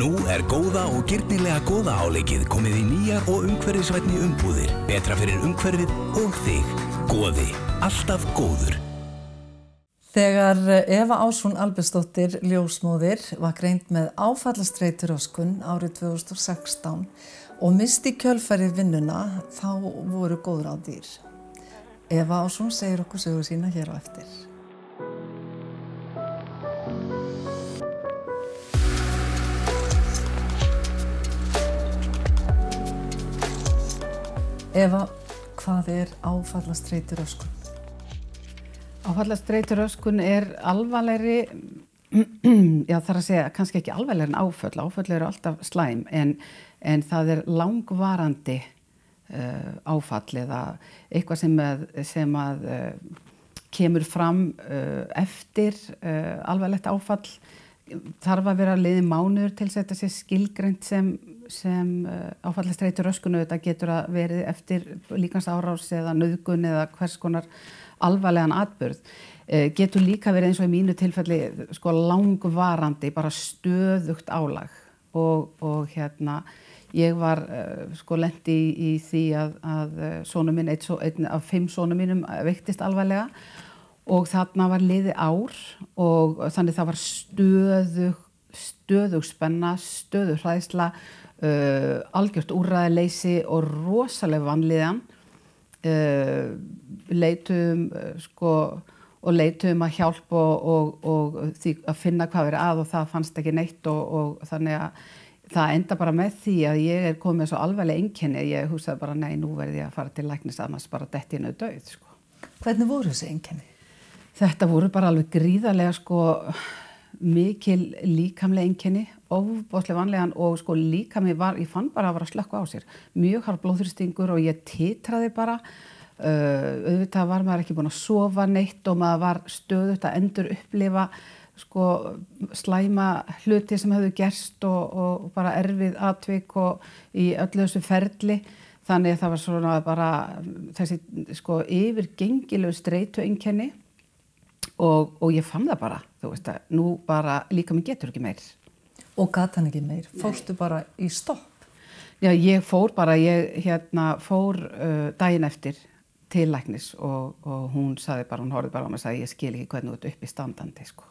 Nú er góða og gyrnilega góða áleikið komið í nýjar og umhverfisvætni umbúðir. Betra fyrir umhverfið og þig. Góði. Alltaf góður. Þegar Eva Ásún Albestóttir ljósmóðir var greint með áfallastreituröskun árið 2016 og misti kjölfærið vinnuna þá voru góður á dýr. Eva Ásún segir okkur sögur sína hér á eftir. Eva, hvað er áfallastreitur öskun? Áfallastreitur öskun er alvarlegri, já er að segja kannski ekki alvarlegri en áföll, áföll eru alltaf slæm en, en það er langvarandi uh, áfall eða eitthvað sem að, sem að uh, kemur fram uh, eftir alvarlegt áfall þarf að vera liði mánuður til að setja sér skilgreynd sem, sem áfallastreitur öskunu þetta getur að verið eftir líkans árás eða nöðgun eða hvers konar alvarlegan atbyrð getur líka verið eins og í mínu tilfelli sko langvarandi bara stöðugt álag. Og, og hérna ég var sko lendi í, í því að, að sónu minn, einn, einn af fimm sónu mínum veiktist alvarlega. Og þarna var liði ár og þannig það var stöðug, stöðug spenna, stöðug hræðsla, uh, algjört úræðileysi og rosalega vanliðan. Uh, leitum uh, sko, og leitum að hjálpa og, og, og því að finna hvað verið að og það fannst ekki neitt og, og þannig að það enda bara með því að ég er komið svo alveg einkenni, ég húsaði bara nei, nú verði ég að fara til læknis að maður bara detti hennu döið. Sko. Hvernig voru þessi einkenni? Þetta voru bara alveg gríðarlega sko mikil líkamlega einkenni, ofbóðslega vanlegan og sko líkamlega var, ég fann bara að vera að slökka á sér. Mjög harf blóðþuristingur og ég titraði bara, uh, auðvitað var maður ekki búin að sofa neitt og maður var stöðut að endur upplifa sko slæma hluti sem hefðu gerst og, og bara erfið atvik og í öllu þessu ferli. Þannig að það var svona bara þessi sko yfirgengilegu streitu einkenni og, og ég fann það bara, þú veist að nú bara líka mér getur ekki meir. Og gata hann ekki meir? Fórstu bara í stopp? Já, ég fór bara, ég hérna fór uh, daginn eftir til læknis og, og hún saði bara, hún horfið bara á mig og sagði ég skil ekki hvernig þú ert upp í standandi sko.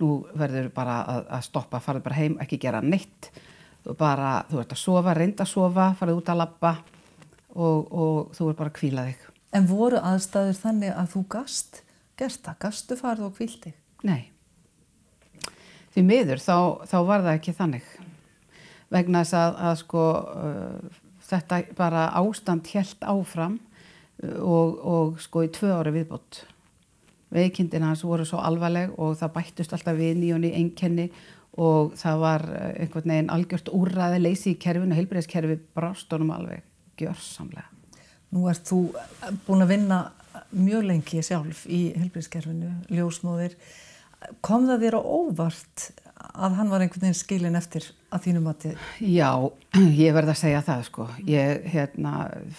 Nú verður bara að, að stoppa, farið bara heim, ekki gera neitt, þú bara, þú ert að sofa, reynda að sofa, farið út að lappa og, og þú er bara að kvíla þig. En voru aðstæður þannig að þú gast gert það? Gastu farið og kvíldi? Nei. Því miður þá, þá var það ekki þannig. Vegna þess að, að sko uh, þetta bara ástand helt áfram uh, og, og sko í tvö ári viðbútt. Veikindin hans voru svo alvarleg og það bættust alltaf við nýjunni einkenni og það var uh, einhvern veginn algjört úrraði leysi í kerfinu, heilbreyðskerfi brástunum alveg gjörsamlega. Nú ert þú búin að vinna mjög lengi sjálf í helbriðskerfinu, ljósmóðir. Kom það þér á óvart að hann var einhvern veginn skilin eftir að þínum mati? Já, ég verði að segja það sko. Ég, hérna,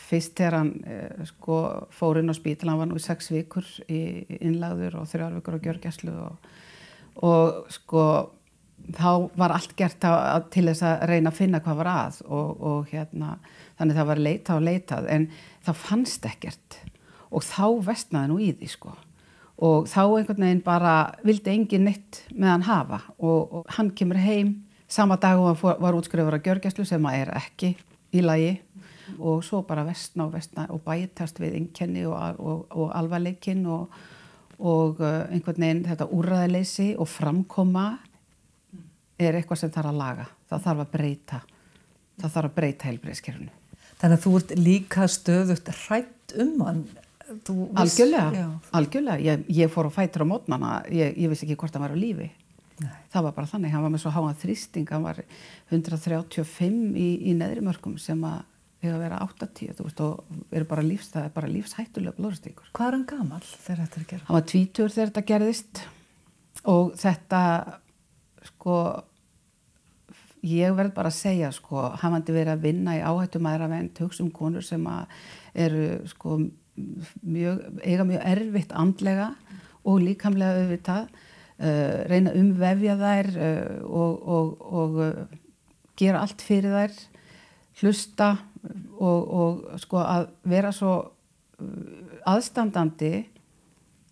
fyrst þegar hann eh, sko, fór inn á spítal, hann var nú í sex vikur í innlagður og þrjár vikur á gjörgjæslu og, og sko þá var allt gert að, til þess að reyna að finna hvað var að og, og hérna, þannig það var leitað og leitað en það fannst ekkert og þá vestnaði nú í því sko. Og þá einhvern veginn bara vildi engin neitt með hann hafa. Og, og hann kemur heim sama dag og hann var útskrifur að gjörgjæslu sem að er ekki í lagi. Og svo bara vestna og vestna og bætast við einkenni og, og, og alvarleikin og uh, einhvern veginn þetta úræðileysi og framkoma er eitthvað sem þarf að laga. Það þarf að breyta það þarf að breyta heilbreyðskerfunu Þannig að þú ert líka stöðugt hrætt um hann Algjörlega, algjörlega. Ég, ég fór á fætur á mótnana, ég, ég vissi ekki hvort hann var á lífi. Nei. Það var bara þannig, hann var með svo háan þrýsting, hann var 135 í, í neðri mörgum sem að við að vera 80 veist, og er bara lífs, það er bara lífshættulega blóðstíkur. Hvað er hann gamal þegar þetta er gerð? Hann var tvítur þegar þetta gerðist og þetta sko ég verð bara að segja sko hafandi verið að vinna í áhættum aðra vend hugsa um konur sem eru sko mjög, eiga mjög erfitt andlega og líkamlega auðvitað uh, reyna umvefja þær uh, og, og, og uh, gera allt fyrir þær, hlusta og, og sko að vera svo aðstandandi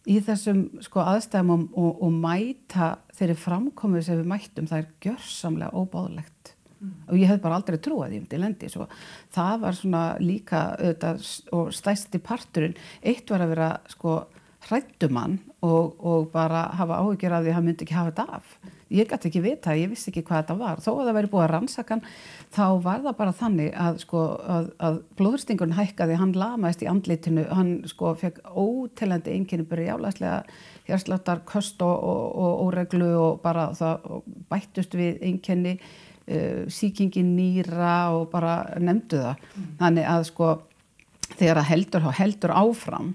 í þessum sko aðstæðum og mæta þeirri framkomið sem við mættum, það er gjörsamlega óbáðlegt mm. og ég hef bara aldrei trúið því um til lendi svo það var svona líka auðvitað, og stæsti parturinn, eitt var að vera sko hrættumann og, og bara hafa áhyggjur af því að hann myndi ekki hafa þetta af. Ég gæti ekki vita, ég vissi ekki hvað þetta var. Þó að það væri búið að rannsakan, þá var það bara þannig að, sko, að, að blóðurstingurinn hækkaði, hann lamaðist í andlitinu, hann sko fekk ótelandi einnkynni byrja jálæslega hérsláttar, köst og, og óreglu og bara það og bættust við einnkynni, uh, síkingin nýra og bara nefndu það. Mm. Þannig að sko þegar að heldur, heldur áfram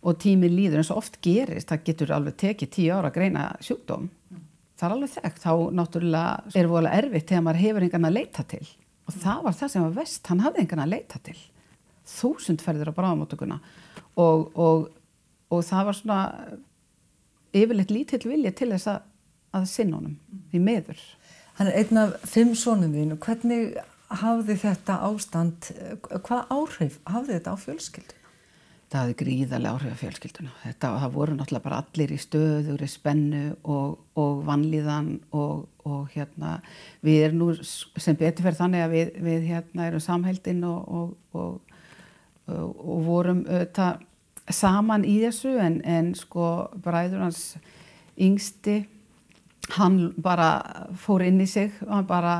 og tími líður eins og oft gerist, það getur alveg tekið tíu ára að greina sjúkdóm mm. það er alveg þekkt, þá náttúrulega er volið erfitt þegar maður hefur engan að leita til og það var það sem var vest hann hafði engan að leita til þúsund ferðir á bráðamótökuna og, og, og það var svona yfirleitt lítill vilja til þess að, að sinna honum í meður Hann er einn af fimm sónum þín og hvernig hafði þetta ástand hvað áhrif hafði þetta á fjölskyldu? það hafði gríðarlega áhrif á fjölskylduna. Þetta, það voru náttúrulega bara allir í stöður, í spennu og, og vannlíðan og, og hérna, við erum nú sem betur fyrir þannig að við, við hérna erum samhældinn og, og vorum auðvitað saman í þessu en, en sko bræður hans yngsti, hann bara fór inn í sig og hann bara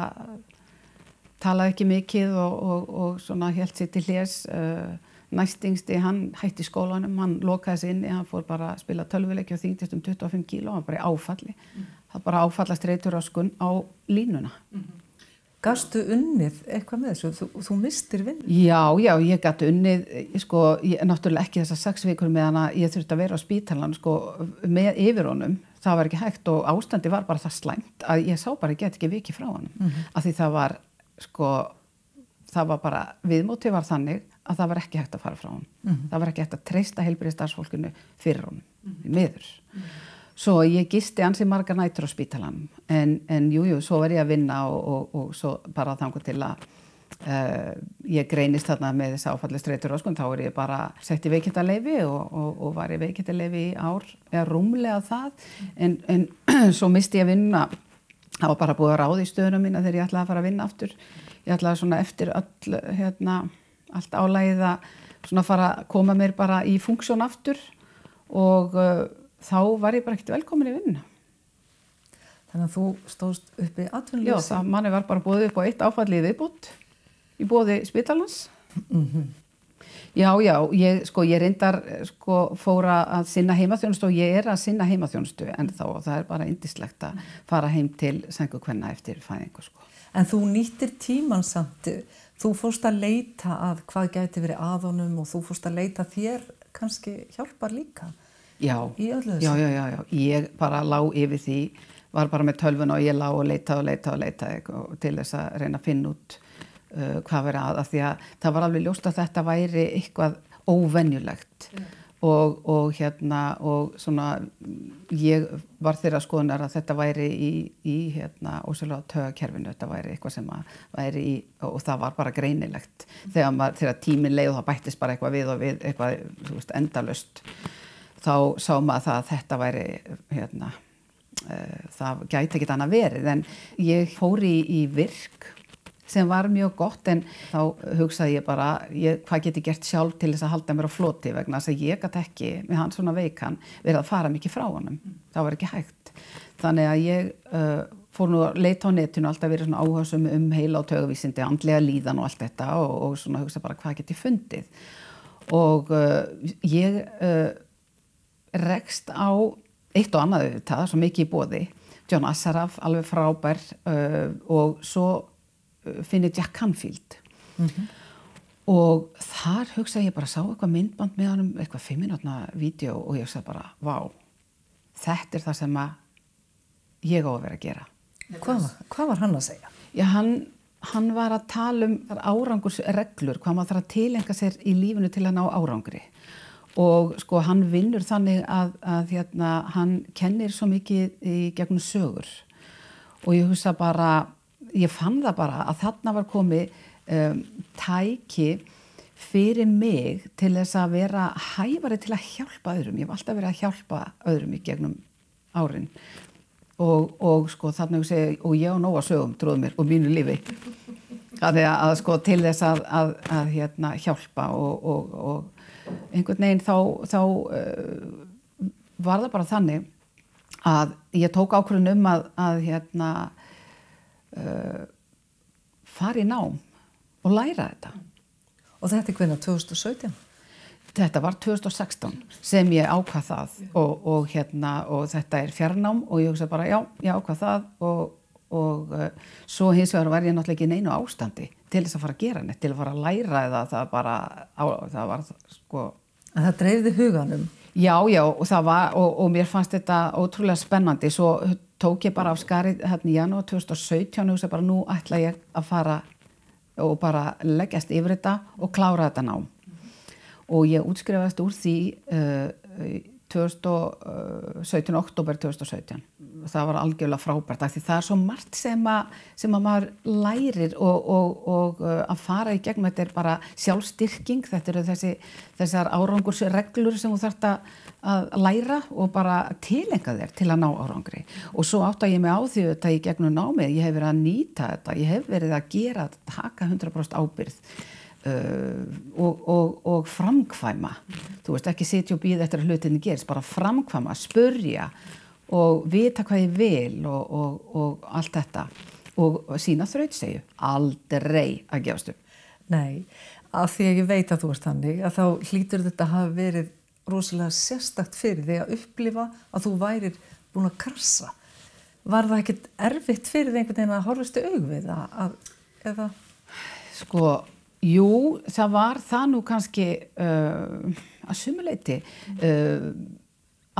talaði ekki mikið og svona held sér til hljés og næstingsti, hann hætti skólanum, hann lokaði sér inni, hann fór bara að spila tölvuleiki og þýngtist um 25 kíló, hann var bara áfalli. Mm. Það bara áfallast reytur á skun á línuna. Mm -hmm. Gastu unnið eitthvað með þessu? Þú, þú mistir vinn? Já, já, ég gæti unnið, sko, ég, náttúrulega ekki þessar sex vikur meðan að ég þurfti að vera á spítalan, sko, með yfir honum. Það var ekki hægt og ástandi var bara það slæmt að ég sá bara, ég get ekki viki frá hann. Mm -hmm. Af því það var, sko, það var bara, viðmótið var þannig að það var ekki hægt að fara frá hún. Mm -hmm. Það var ekki hægt að treysta heilbyrði starfsfólkinu fyrir hún, mm -hmm. miður. -hmm. Svo ég gisti ansi margar nættur á spítalan en, en jújú, jú, svo var ég að vinna og, og, og svo bara þangur til að uh, ég greinist þarna með þess áfallist reytur og þá er ég bara sett í veikindalefi og, og var í veikindalefi í ár, eða rúmlega það en, en svo misti ég að vinna það var bara búið að ráði í stöðunum mína þegar ég ætlaði að fara að vinna aftur ég ætlaði svona eftir öll hérna allt álægið að svona fara að koma mér bara í funksjón aftur og uh, þá var ég bara ekkert velkomin í vinna. Þannig að þú stóðst uppi atvinnuleysi? Já, það manni var bara bóðið upp á eitt áfallið viðbútt í bóði Spítalans. Mm -hmm. Já, já, ég, sko, ég reyndar sko, fóra að sinna heimaþjónustu og ég er að sinna heimaþjónustu en þá það er bara indislegt að fara heim til sengu hvenna eftir fæðingu. Sko. En þú nýttir tíman samt þú fórst að leita að hvað gæti verið aðonum og þú fórst að leita þér kannski hjálpar líka já. Já, já, já, já, ég bara lág yfir því, var bara með tölvun og ég lág og leita og leita og leita til þess að reyna að finna út uh, hvað verið að, að því að það var alveg ljóst að þetta væri eitthvað óvenjulegt. Yeah og, og hérna og svona ég var þeirra skoðunar að þetta væri í, í hérna á tögakerfinu, þetta væri eitthvað sem væri í og það var bara greinilegt. Þegar, maður, þegar tímin leið það bættist bara eitthvað við og við eitthvað veist, endalust þá sá maður það að þetta væri hérna uh, það gæti ekkit annað verið. En ég fór í, í virk sem var mjög gott en þá hugsaði ég bara ég, hvað get ég gert sjálf til þess að halda mér á floti vegna þess að ég gæti ekki með hans svona veikan verið að fara mikið frá honum. Það var ekki hægt. Þannig að ég uh, fór nú að leita á netinu alltaf verið svona áhersum um heila og töguvísindi andlega líðan og allt þetta og, og svona hugsa bara hvað get ég fundið? Og uh, ég uh, rekst á eitt og annað auðvitað, svo mikið í bóði John Assaraf, alveg frábær uh, og svo finnir Jack Canfield mm -hmm. og þar hugsa ég bara sá eitthvað myndband með hann eitthvað fimminátna vídeo og ég hugsa bara vá, þetta er það sem að ég á að vera að gera Hvað, hvað var hann að segja? Já, hann, hann var að tala um árangursreglur, hvað maður þarf að tilenga sér í lífinu til að ná árangri og sko hann vinnur þannig að, að hérna, hann kennir svo mikið í gegnum sögur og ég hugsa bara ég fann það bara að þarna var komið um, tæki fyrir mig til þess að vera hæfari til að hjálpa öðrum. Ég hef alltaf verið að hjálpa öðrum í gegnum árin og, og sko þarna ég segi, og ég á nóga sögum, tróðu mér, og mínu lífi. Að, að sko til þess að, að, að hérna hjálpa og, og, og einhvern veginn þá, þá uh, var það bara þannig að ég tók ákvörðun um að hérna uh, fara í nám og læra þetta. Og þetta er hvernig 2017? Þetta var 2016 sem ég ákvað það og, og, hérna, og þetta er fjarnám og ég hugsa bara já, ég ákvað það og, og uh, svo hins vegar var ég náttúrulega ekki neinu ástandi til þess að fara að gera neitt, til að fara að læra eða það bara, á, það var sko... En það dreifði huganum? Já, já og það var og mér fannst þetta ótrúlega spennandi svo tók ég bara af skarið hérna í janúar 2017 og hugsa bara nú ætla ég að fara og bara leggjast yfir þetta og klára þetta ná og ég útskrifast úr því uh, 2017, oktober 2017 það var algjörlega frábært því það er svo margt sem að, sem að maður lærir og, og, og uh, að fara í gegnum. Þetta er bara sjálfstyrking þetta eru þessi, þessar árangursreglur sem þú þarfst að læra og bara tilenga þér til að ná árangri. Og svo átt að ég mig á því þetta í gegnum námið, ég hef verið að nýta þetta ég hef verið að gera, taka 100% ábyrð og, og, og framkvæma. Mm. þú veist ekki sitja og býða eftir að hlutinni gerist bara framkvæma, spurja og vita hvað ég vil og, og allt þetta. Og sína þraut segju aldrei að gefast upp. Nei, af því að ég veit að þú erst hannig að þá hlýtur þetta að hafa verið rosalega sérstakt fyrir því að upplifa að þú værir búin að krasa. Var það ekkert erfitt fyrir því einhvern veginn að horfastu augvið að, eða? Sko Jú, það var það nú kannski uh, að sumuleiti uh,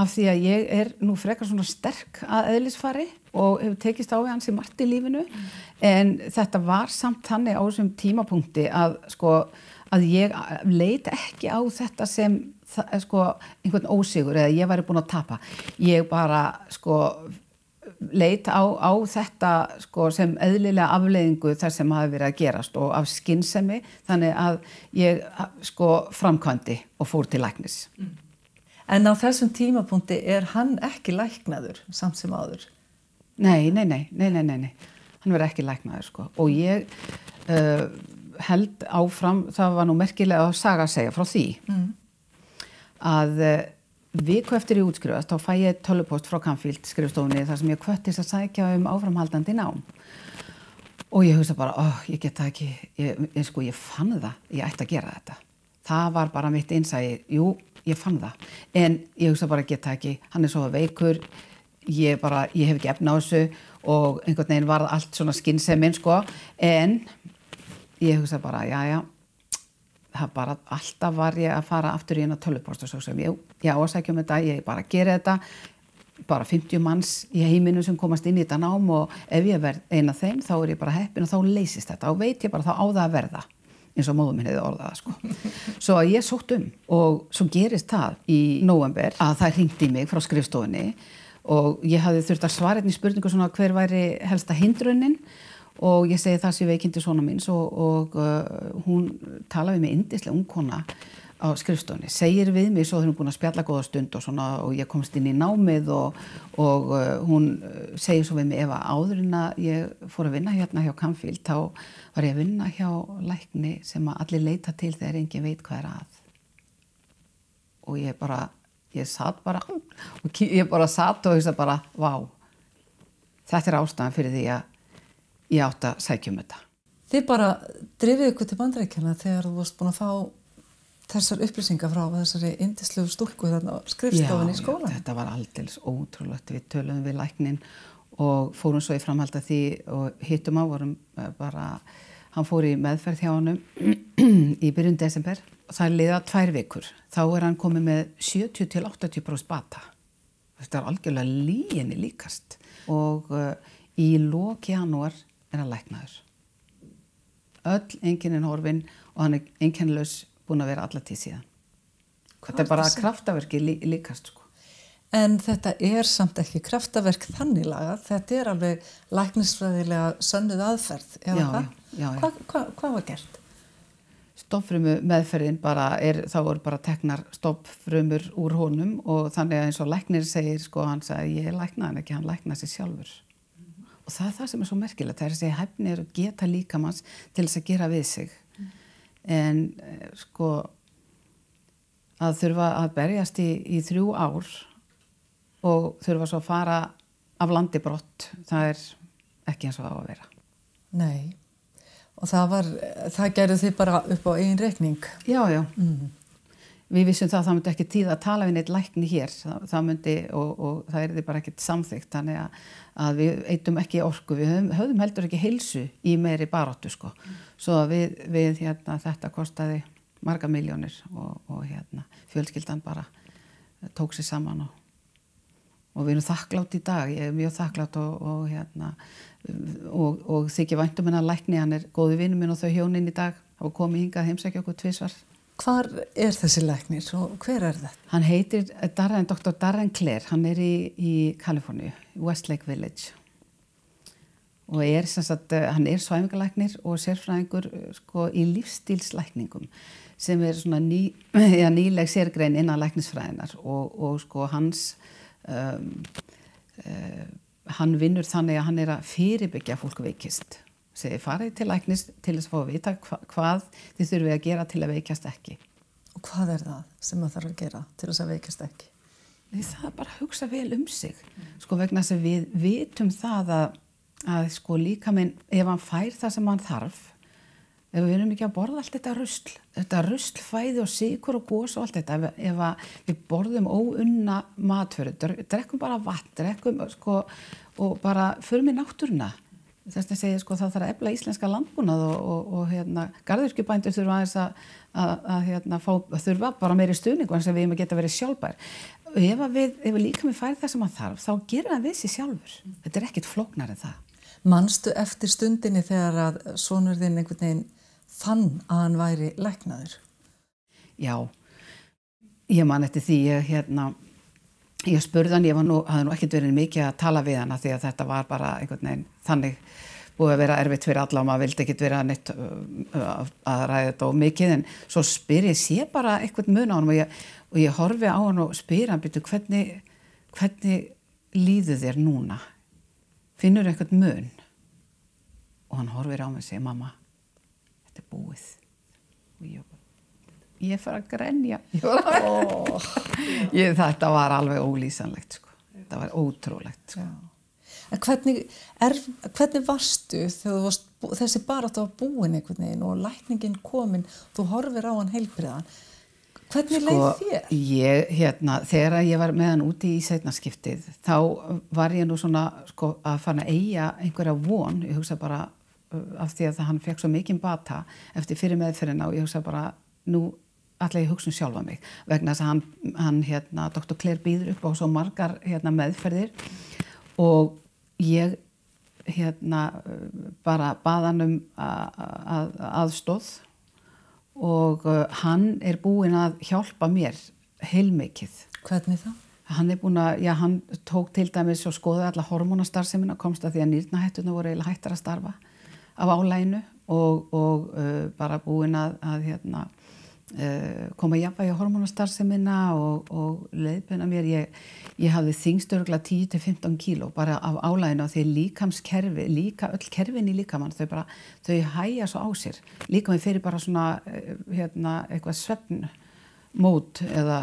af því að ég er nú frekar svona sterk að eðlisfari og hefur tekist á við hans í margt í lífinu mm. en þetta var samt þannig á þessum tímapunkti að sko að ég leit ekki á þetta sem sko einhvern ósigur eða ég væri búin að tapa. Ég bara sko leit á, á þetta sko, sem eðlilega afleiðingu þar sem hafi verið að gerast og af skinnsemi þannig að ég sko, framkvæmdi og fór til læknis. Mm. En á þessum tímapunkti er hann ekki læknaður samt sem áður? Nei, nei, nei, nei, nei, nei. hann verið ekki læknaður sko og ég uh, held áfram, það var nú merkilega að saga segja frá því mm. að uh, viku eftir ég útskrifast þá fæ ég tölupost frá Canfield skrifstofunni þar sem ég kvöttist að sækja um áframhaldandi nám. Og ég hugsa bara, oh, ég get það ekki. Ég, ég, sko, ég fann það, ég ætti að gera þetta. Það var bara mitt einsægi jú, ég fann það. En ég hugsa bara, get það ekki, hann er svo veikur. Ég bara, ég hef ekki efna á þessu og einhvern veginn var allt svona skinnsemminn sko, en ég hugsa bara, já, já það bara alltaf var ég að fara aftur í eina tölupost og svo sem ég, ég ásækjum þetta, ég bara gera þetta. Bara 50 manns í heiminu sem komast inn í þetta nám og ef ég verð eina þeim þá er ég bara heppin og þá leysist þetta og veit ég bara þá á það að verða eins og móðum minn hefði orðað sko. svo að ég sótt um og svo gerist það í november að það ringdi mig frá skrifstofunni og ég hafði þurft að svara einni spurningu svona hver væri helsta hindrunin og ég segi það sem veikindi svona minns og, og uh, hún talaði með indislega ungkona á skrifstofunni, segir við mig svo þegar hún búin að spjalla góða stund og svona og ég komst inn í námið og, og uh, hún uh, segir svo við mig ef að áðurinn að ég fór að vinna hérna hjá Camfield þá var ég að vinna hjá lækni sem að allir leita til þegar engin veit hvað er að. Og ég bara ég satt bara og ég bara satt og ég sagði bara vá þetta er ástæðan fyrir því að ég átt að sækjum þetta. Þið bara drifið ykkur til bandrækjana þegar þú varst búin að fá þessar upplýsingar frá þessari indislegu stúlku þarna skrifstofin í skólan. Já, þetta var aldils ótrúlegt. Við töluðum við læknin og fórum svo í framhald að því og hittum á vorum eh, bara, hann fór í meðferð hjá hann í byrjun desember og það liðað tvær vikur. Þá er hann komið með 70-80% bata. Þetta er algjörlega líginni líkast og uh, í lók janúar er hann læknaður. Öll enginn horfin og hann er enginnlaus búin að vera allatíð síðan. Þetta er bara kraftaverki lí, líkast sko. En þetta er samt ekki kraftaverk þannig laga, þetta er alveg læknisfræðilega sönnuð aðferð, eða Já, hvað? já, já. Hvað hva, hva var gert? Stofnfrumu meðferðin bara er, þá voru bara teknar stofnfrumur úr honum og þannig að eins og læknir segir, sko, hann sagði, ég læknaði ekki, hann læknaði sér sjálfur. Og það er það sem er svo merkilegt, það er að segja hefnir og geta líkamanns til þess að gera við sig. En eh, sko, að þurfa að berjast í, í þrjú ár og þurfa svo að fara af landi brott, það er ekki eins og það á að vera. Nei, og það var, það gerðu þið bara upp á einn reikning. Já, já. Við vissum það að það myndi ekki tíð að tala við neitt lækni hér, það, það myndi og, og það er því bara ekkert samþygt, þannig að, að við eitum ekki orku, við höfum, höfum heldur ekki heilsu í meiri baróttu sko, svo að við, við hérna, þetta kostaði marga miljónir og, og hérna, fjölskyldan bara tók sér saman og, og við erum þakklátt í dag, ég er mjög þakklátt og, og hérna, og, og þykir væntum hennar lækni, hann er góði vinnu minn og þau hjónin í dag, hafa komið hingað heimsækja okkur tvisvar Hvar er þessi læknir og hver er þetta? Hann heitir Darren, Dr. Darren Clare, hann er í, í Kaliforníu, Westlake Village og er sagt, hann er svæfingalæknir og sérfræðingur sko í lífstílslækningum sem er ný, ja, nýleg sérgrein innan læknisfræðinar og, og sko hans um, uh, hann vinnur þannig að hann er að fyrirbyggja fólk veikist segi farið til læknis til þess að fá að vita hva, hvað þið þurfið að gera til að veikjast ekki Og hvað er það sem það þarf að gera til þess að veikast ekki? Nei, það er bara að hugsa vel um sig sko vegna þess að við vitum það að, að sko líka minn ef hann fær það sem hann þarf ef við erum ekki að borða allt þetta rusl þetta rusl fæði og sikur og gós og allt þetta ef, við borðum óunna matföru, drekkum bara vatn drekkum sko og bara förum í náttúruna þess að segja sko það þarf að efla íslenska landbúnað og, og, og hérna garðurkjubændur þurfa aðeins að, að, að hérna fá, þurfa bara meiri stuðningu eins og við erum að geta verið sjálfbær. Ef við, ef við líka með færi það sem að þarf þá gerir það við sér sjálfur. Þetta er ekkit flóknar en það. Manstu eftir stundinni þegar að sonur þinn einhvern veginn fann að hann væri læknaður? Já, ég man eftir því hérna ég spurði hann, ég nú, hafði nú ekkert verið mikið að tala við hann því að þetta var bara einhvern veginn þannig búið að vera erfitt fyrir alla og maður vildi ekkert vera neitt að ræða þetta og mikið. En svo spyr ég sé bara eitthvað mun á hann og ég, og ég horfi á hann og spyr hann byrju hvernig, hvernig líðu þér núna? Finnur eitthvað mun? Og hann horfir á mig og segir mamma þetta er búið. Og ég ég fara að grenja oh. ég, þetta var alveg ólýsanlegt sko. þetta var ótrúlegt sko. en hvernig, er, hvernig varstu þegar varst, þessi bara var búin einhvern veginn og lækningin komin þú horfir á hann heilbriðan hvernig sko, leið þér? Ég, hérna, þegar ég var með hann úti í setnarskiptið þá var ég nú svona sko, að fara að eiga einhverja von ég hugsa bara af því að hann fekk svo mikinn bata eftir fyrir meðferðina og ég hugsa bara nú allega ég hugsa um sjálfa mig vegna þess að hann, hann hérna, Dr. Claire býður upp á svo margar hérna, meðferðir og ég hérna bara baðan um að, aðstóð og uh, hann er búinn að hjálpa mér heilmikið. Hvernig það? Hann er búinn að, já hann tók til dæmis og skoði alla hormónastarfsemina komst að því að nýrnahættuna voru eiginlega hættar að starfa af álæginu og, og uh, bara búinn að, að hérna koma jafnvægi á hormonastarfsemina og, og leiðbuna mér. Ég, ég hafði þingst örgla 10-15 kíló bara af álæginu og því líkamskerfi, líka öll kerfin í líkamann þau bara, þau hæja svo á sér. Líka með fyrir bara svona uh, hérna, eitthvað svefn mót eða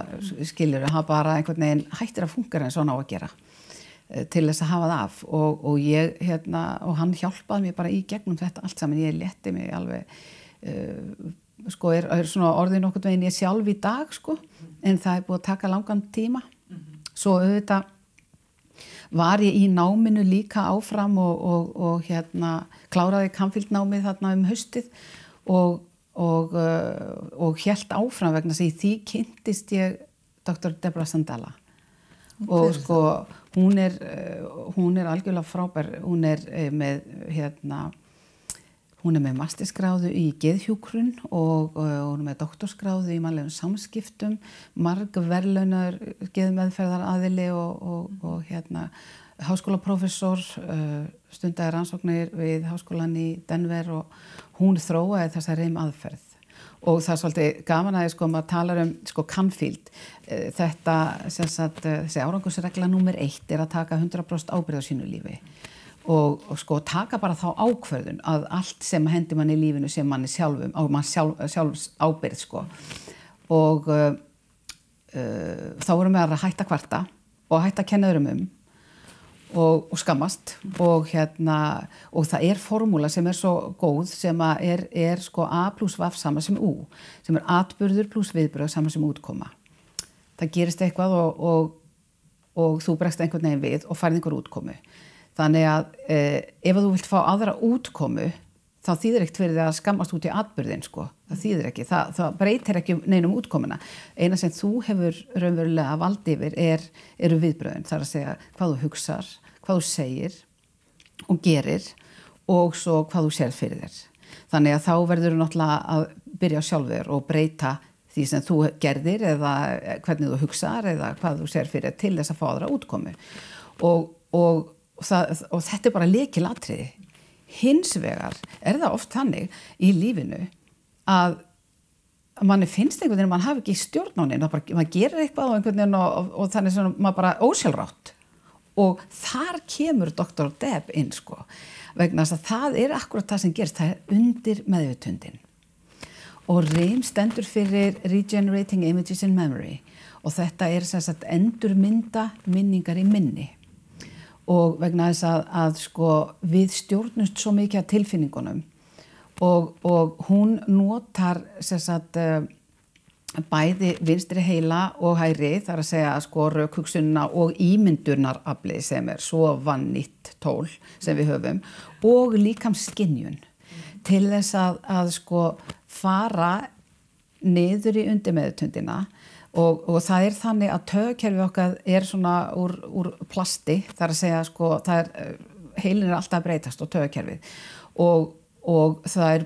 skiljur hafa bara einhvern veginn hættir að fungera en svona á að gera uh, til þess að hafa það af. Og, og ég, hérna, og hann hjálpaði mér bara í gegnum þetta allt saman, ég leti mig alveg sko er, er svona orðin okkur veginn ég sjálf í dag sko en það er búið að taka langan tíma. Svo auðvitað var ég í náminu líka áfram og, og, og hérna kláraði kamfíldnámið þarna um höstið og, og helt áfram vegna því því kynntist ég Dr. Deborah Sandella og sko hún er hún er algjörlega frábær. Hún er með hérna Hún er með masterskráðu í geðhjúkrun og, og hún er með doktorskráðu í mannlegum samskiptum, marg verðlaunar geðmeðferðar aðili og, og, og hérna háskólaprofessor, uh, stundagi rannsóknir við háskólan í Denver og hún þróaði þessa reym aðferð og það er svolítið gaman að sko maður talar um sko Canfield. Uh, þetta sagt uh, þessi árangusregla nummer eitt er að taka 100% ábyrð á sínu lífi og, og sko taka bara þá ákverðun að allt sem hendur mann í lífinu sem mann er sjálfum á mann sjálf, sjálfs ábyrð sko. Og uh, uh, þá vorum við að hætta kvarta og hætta að kenna öðrum um og, og skammast og hérna og það er formúla sem er svo góð sem er, er sko A pluss Vaf sama sem U sem er atbyrður pluss viðbröð sama sem útkoma. Það gerist eitthvað og, og, og þú bregst einhvern veginn við og færð einhver útkomu þannig að eh, ef þú vilt fá aðra útkomu þá þýðir ekkert það að skammast út í atbyrðin sko, það þýðir ekki, það, það breytir ekki neinum útkomuna, eina sem þú hefur raunverulega vald yfir er, eru viðbröðin, það er að segja hvað þú hugsar, hvað þú segir og gerir og svo hvað þú sér fyrir þér. Þannig að þá verður þú náttúrulega að byrja sjálfur og breyta því sem þú gerðir eða hvernig þú hugsaðar eða hvað þú sér fyrir til þess að fá aðra útkomu. Og, og, það, og þetta er bara leikilatriði hins vegar er það oft þannig í lífinu að manni finnst einhvern veginn að mann hafi ekki stjórn á neina, maður gerir eitthvað og einhvern veginn og, og, og þannig sem maður bara ósjálfrátt. Og þar kemur Dr. Deb inn sko vegna að það er akkurat það sem gerst, það er undir meðvutundin og REIM stendur fyrir Regenerating Images in Memory og þetta er sem sagt endurmynda minningar í minni og vegna þess að, að sko, við stjórnumst svo mikið af tilfinningunum. Og, og hún notar sagt, eh, bæði vinstri heila og hæri þar að segja sko, raukugsunna og ímyndunarafli sem er svo vannitt tól sem við höfum. Og líkam skinnjun til þess að, að sko, fara niður í undirmeðutundina Og, og það er þannig að tögkerfi okkar er svona úr, úr plasti, þar að segja sko, er, eh, heilin er alltaf breytast og tögkerfið og, og það er,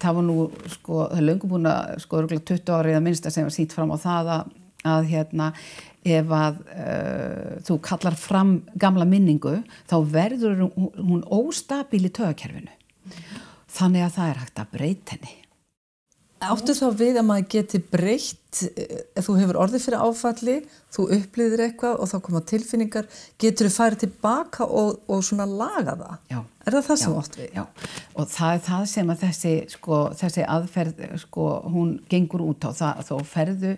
það var nú sko, það er löngum búin að sko, 20 árið að minnsta sem var sínt fram á það að, að hérna, ef að uh, þú kallar fram gamla minningu, þá verður hún, óstabíl í tögkerfinu. Þannig að það er hægt að breyta henni. Áttu þá við að maður geti breytt, ef eh, þú hefur orðið fyrir áfalli, þú upplýðir eitthvað og þá koma tilfinningar, getur þú farið tilbaka og, og svona laga það? Já. Er það það sem ótt við? Já, og það er það sem að þessi, sko, þessi aðferð, sko, hún gengur út á það að þá ferðu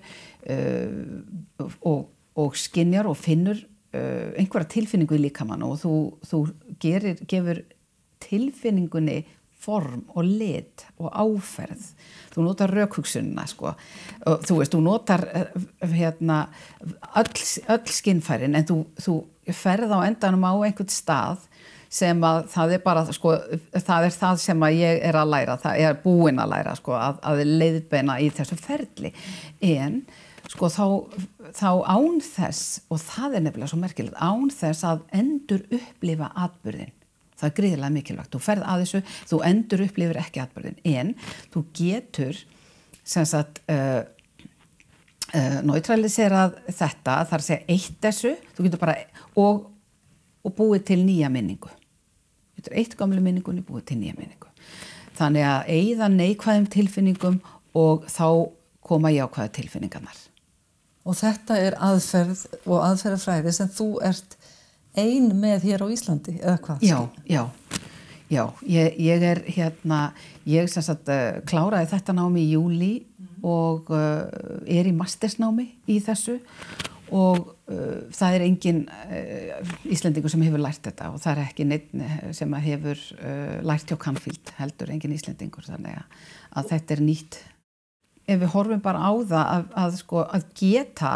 uh, og, og skinjar og finnur uh, einhverja tilfinningu í líkamann og þú, þú gerir, gefur tilfinningunni form og lit og áferð. Þú notar raukhugsunna sko. þú veist, þú notar eh, hérna, öll, öll skinnfærin en þú, þú ferð á endanum á einhvern stað sem að það er bara sko, það er það sem að ég er að læra það er búin að læra sko, að, að leiðbeina í þessu ferli. En sko þá, þá án þess og það er nefnilega svo merkilegt án þess að endur upplifa atbyrðin það er gríðilega mikilvægt, þú ferð að þessu þú endur upplifir ekki atbyrðin en þú getur sagt uh, uh, náttúraliserað þetta þar að segja eitt þessu bara og, og búið til nýja minningu. Þú getur eitt gamlu minningunni búið til nýja minningu. Þannig að eigða neikvæðum tilfinningum og þá koma jákvæða tilfinningarnar. Og þetta er aðferð og aðferðafræði sem þú ert ein með hér á Íslandi eða hvað? Já, já, já ég, ég er hérna ég sem sagt uh, kláraði þetta námi í júli mm. og uh, er í mastersnámi í þessu og uh, það er engin Íslendingur sem hefur lært þetta og það er ekki neitt sem hefur lært hjá Canfield heldur engin Íslendingur þannig að, að þetta er nýtt ef við horfum bara á það að, að, sko, að geta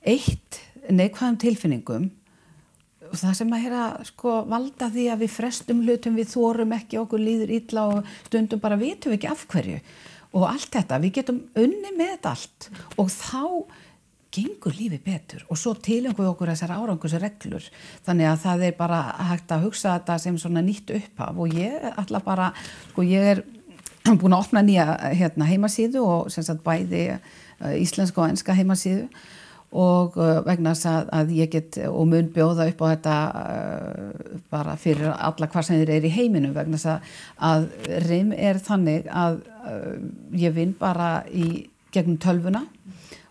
eitt neikvæðum tilfinningum. Og það sem að hera sko valda því að við frestum hlutum við þórum ekki okkur líður illa og stundum bara vitum við ekki af hverju. Og allt þetta, við getum unni með þetta allt. Og þá gengur lífi betur. Og svo tilengum við okkur þessar árangusreglur þannig að það er bara hægt að hugsa þetta sem svona nýtt upphaf. Og ég ætla bara, sko ég er búin að opna nýja hérna, heimasíðu og sem sagt bæði uh, íslenska og enska heimasíðu og uh, vegna þess að, að ég get og mun bjóða upp á þetta uh, bara fyrir alla hvað sem þeir eru í heiminum vegna þess að, að RIM er þannig að uh, ég vinn bara í gegnum tölvuna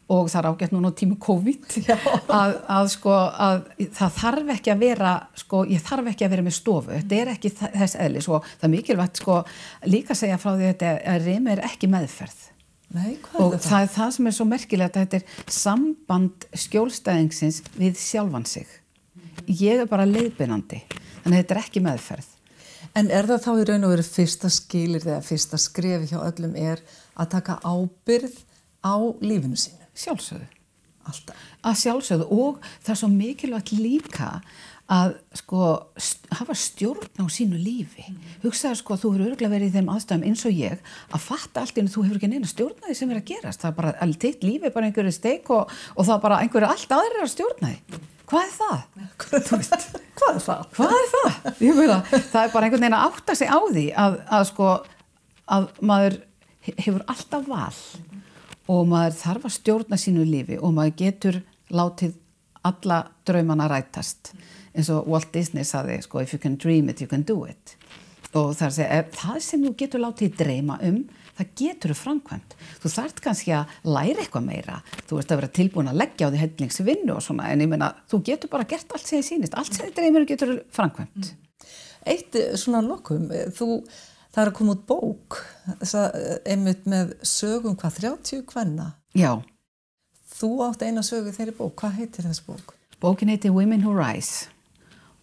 og það er ágætt núna á tímu COVID. Að, að sko að það þarf ekki að vera sko ég þarf ekki að vera með stofu, þetta er ekki þess eðlis og það er mikilvægt sko líka segja frá því að, að RIM er ekki meðferð Nei, og er það? það er það sem er svo merkilegt að þetta er samband skjólstæðingsins við sjálfan sig. Ég er bara leiðbyrnandi þannig að þetta er ekki meðferð. En er það þá í raun og veru fyrsta skilir þegar fyrsta skrefi hjá öllum er að taka ábyrð á lífinu sínu? Sjálfsögðu. Alltaf. Að sjálfsögðu. Og það er svo mikilvægt líka að sko hafa stjórn á sínu lífi mm. hugsaðu sko að þú hefur örgulega verið í þeim aðstæðum eins og ég að fatta allt inn þú hefur ekki neina stjórnaði sem er að gerast það er bara, allt þitt lífi bara einhverju steik og, og það er bara einhverju allt aðrir að stjórnaði hvað er það? hvað er það? hvað er það? Það er bara einhvern veginn að átta sig á því að, að sko að maður hefur alltaf val og maður þarf að stjórna sínu lífi og maður getur látið alla draumana rætast. Eins og Walt Disney saði sko if you can dream it you can do it. Og það er að segja það sem þú getur látið dreyma um það getur þú framkvæmt. Þú þart kannski að læra eitthvað meira. Þú ert að vera tilbúin að leggja á því hellingsvinnu og svona en ég meina þú getur bara gert allt sem þið sýnist. Allt sem þið dreymir getur þú framkvæmt. Mm. Eitt eh, svona lokum eh, þú það er að koma út bók að eh, einmitt með sögum hvað 30 hvenna Já. Þú átt eina sögu þeirri bók, hvað heitir þess bók? Bókin heitir Women Who Rise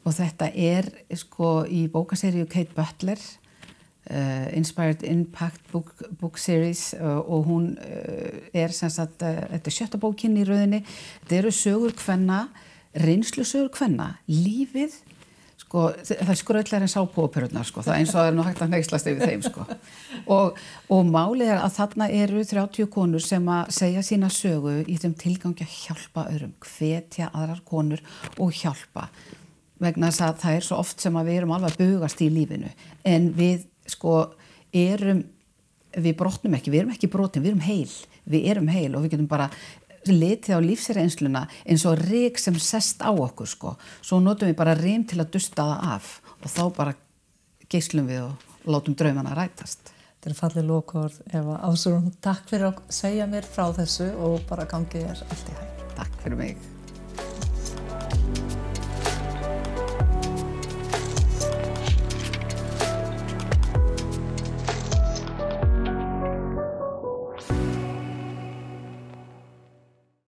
og þetta er sko í bókaseríu Kate Butler uh, Inspired Impact Book, book Series uh, og hún uh, er sem sagt, þetta er sjötta bókinn í rauninni þetta eru sögur hvenna reynslu sögur hvenna lífið sko, það skröldlega en sápóperurnar sko, það er eins og það er nú hægt að neykslast yfir þeim sko. Og, og málið er að þarna eru 30 konur sem að segja sína sögu í þeim tilgangi að hjálpa öðrum, hvetja aðrar konur og hjálpa. Vegna þess að það er svo oft sem að við erum alveg að bugast í lífinu. En við sko erum við brotnum ekki, við erum ekki brotin, við erum heil. Við erum heil og við getum bara letið á lífsreynsluna eins og rík sem sest á okkur sko. Svo notum við bara rým til að dusta það af og þá bara geyslum við og látum draumana rætast. Þetta er fallið lókord Eva. Ásrún, takk fyrir að segja mér frá þessu og bara gangið er allt í hæg Takk fyrir mig